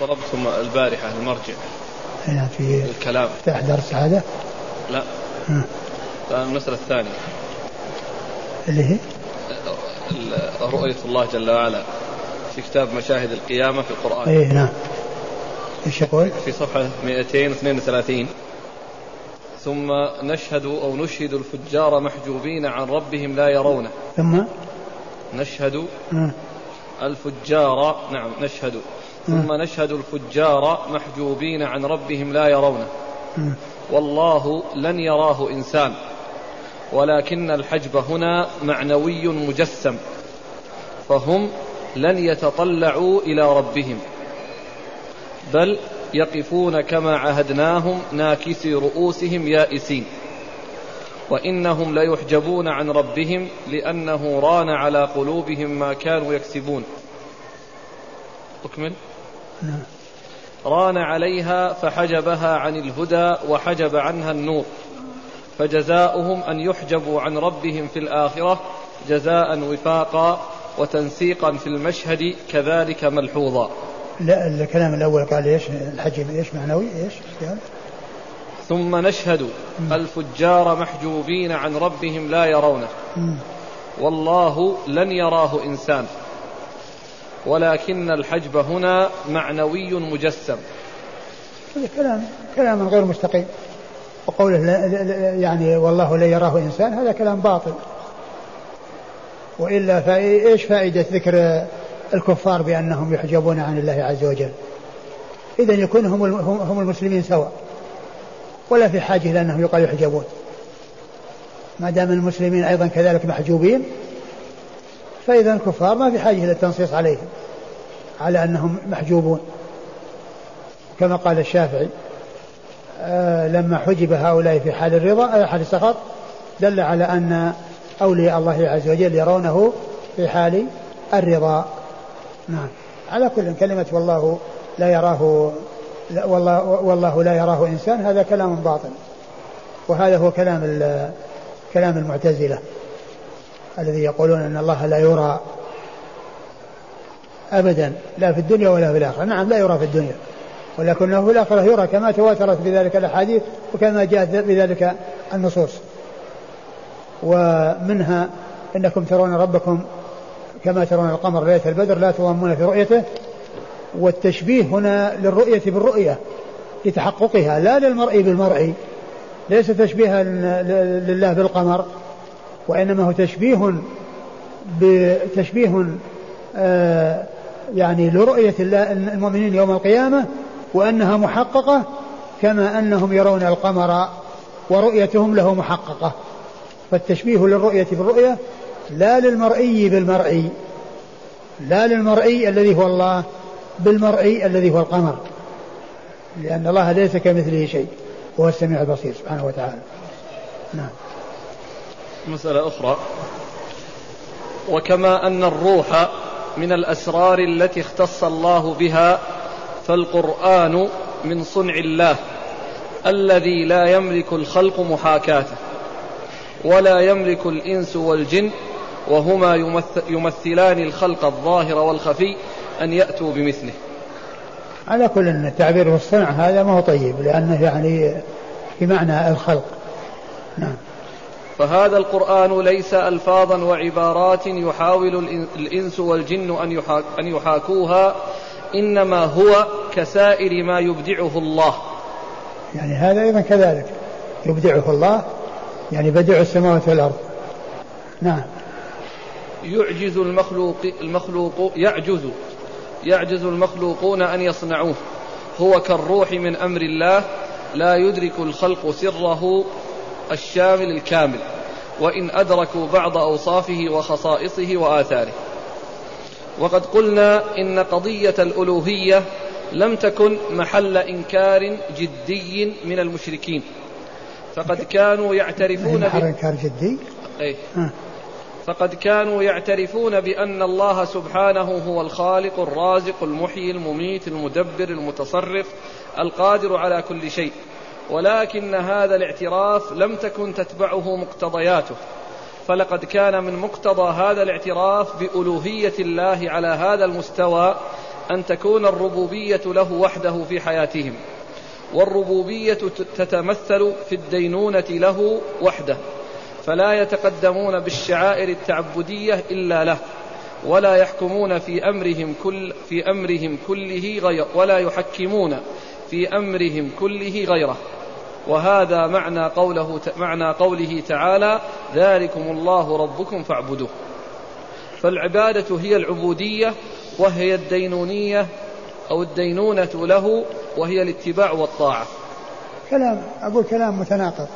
ضربتم البارحة المرجع. هنا في الكلام. في درس هذا؟ لا. الآن المسألة الثانية. اللي هي؟ رؤية الله جل وعلا في كتاب مشاهد القيامة في القرآن. اي نعم. إيش يقول؟ في صفحة 232 ثم نشهد أو نشهد الفجار محجوبين عن ربهم لا يرونه. ثم؟ نشهد. الفجار نعم نشهد. ثم نشهد الفجار محجوبين عن ربهم لا يرونه. والله لن يراه إنسان. ولكن الحجب هنا معنوي مجسم. فهم لن يتطلعوا إلى ربهم. بل يقفون كما عهدناهم ناكسي رؤوسهم يائسين. وإنهم ليحجبون عن ربهم لأنه ران على قلوبهم ما كانوا يكسبون. أكمل. نعم. ران عليها فحجبها عن الهدى وحجب عنها النور. فجزاؤهم أن يحجبوا عن ربهم في الآخرة جزاء وفاقا وتنسيقا في المشهد كذلك ملحوظا. لا الكلام الأول قال إيش؟ الحجم إيش معنوي؟ إيش؟ ثم نشهد الفجار محجوبين عن ربهم لا يرونه. والله لن يراه إنسان. ولكن الحجب هنا معنوي مجسم. هذا كلام كلام غير مستقيم. وقوله لا يعني والله لا يراه إنسان هذا كلام باطل. وإلا فإيش فائدة ذكر الكفار بأنهم يحجبون عن الله عز وجل؟ إذا يكون هم هم المسلمين سواء. ولا في حاجة إلى أنهم يقال يحجبون. ما دام المسلمين أيضا كذلك محجوبين فإذا الكفار ما في حاجة إلى التنصيص عليهم على أنهم محجوبون. كما قال الشافعي آه لما حجب هؤلاء في حال الرضا في حال السخط دل على أن أولياء الله عز وجل يرونه في حال الرضا. نعم. على كل كلمة والله لا يراه لا والله, والله لا يراه إنسان هذا كلام باطل. وهذا هو كلام كلام المعتزلة. الذي يقولون أن الله لا يرى أبدا لا في الدنيا ولا في الآخرة. نعم لا يرى في الدنيا. ولكنه في الآخرة يرى كما تواترت بذلك الأحاديث وكما جاءت بذلك النصوص. ومنها إنكم ترون ربكم كما ترون القمر ليلة البدر لا تضامون في رؤيته. والتشبيه هنا للرؤية بالرؤية لتحققها لا للمرء بالمرء. ليس تشبيها لله بالقمر. وإنما هو تشبيه بتشبيه آه يعني لرؤية الله المؤمنين يوم القيامة وأنها محققة كما أنهم يرون القمر ورؤيتهم له محققة. فالتشبيه للرؤية بالرؤية لا للمرئي بالمرئي لا للمرئي الذي هو الله بالمرئي الذي هو القمر. لأن الله ليس كمثله شيء وهو السميع البصير سبحانه وتعالى. نعم. مسألة أخرى. وكما أن الروح من الأسرار التي اختص الله بها فالقرآن من صنع الله الذي لا يملك الخلق محاكاته ولا يملك الإنس والجن وهما يمثلان الخلق الظاهر والخفي أن يأتوا بمثله. على كل التعبير بالصنع هذا ما هو طيب لأنه يعني بمعنى الخلق. نعم. فهذا القرآن ليس ألفاظا وعبارات يحاول الإنس والجن أن يحاكوها إنما هو كسائر ما يبدعه الله. يعني هذا أيضا كذلك. يبدعه الله يعني بديع السماوات والأرض. نعم. يعجز المخلوق المخلوق يعجز. يعجز المخلوقون أن يصنعوه. هو كالروح من أمر الله لا يدرك الخلق سره الشامل الكامل وإن أدركوا بعض أوصافه وخصائصه وآثاره. وقد قلنا إن قضية الألوهية لم تكن محل إنكار جدي من المشركين. فقد كانوا يعترفون إنكار جدي؟ أي فقد كانوا يعترفون بأن الله سبحانه هو الخالق الرازق المحيي المميت المدبر المتصرف القادر على كل شيء. ولكن هذا الاعتراف لم تكن تتبعه مقتضياته. فلقد كان من مقتضى هذا الاعتراف بألوهية الله على هذا المستوى أن تكون الربوبية له وحده في حياتهم والربوبية تتمثل في الدينونة له وحده فلا يتقدمون بالشعائر التعبدية إلا له ولا يحكمون في أمرهم كل في أمرهم كله غير ولا يحكمون في أمرهم كله غيره. وهذا معنى قوله معنى قوله تعالى ذلكم الله ربكم فاعبدوه. فالعبادة هي العبودية وهي الدينونية أو الدينونة له وهي الاتباع والطاعة. كلام أقول كلام متناقض.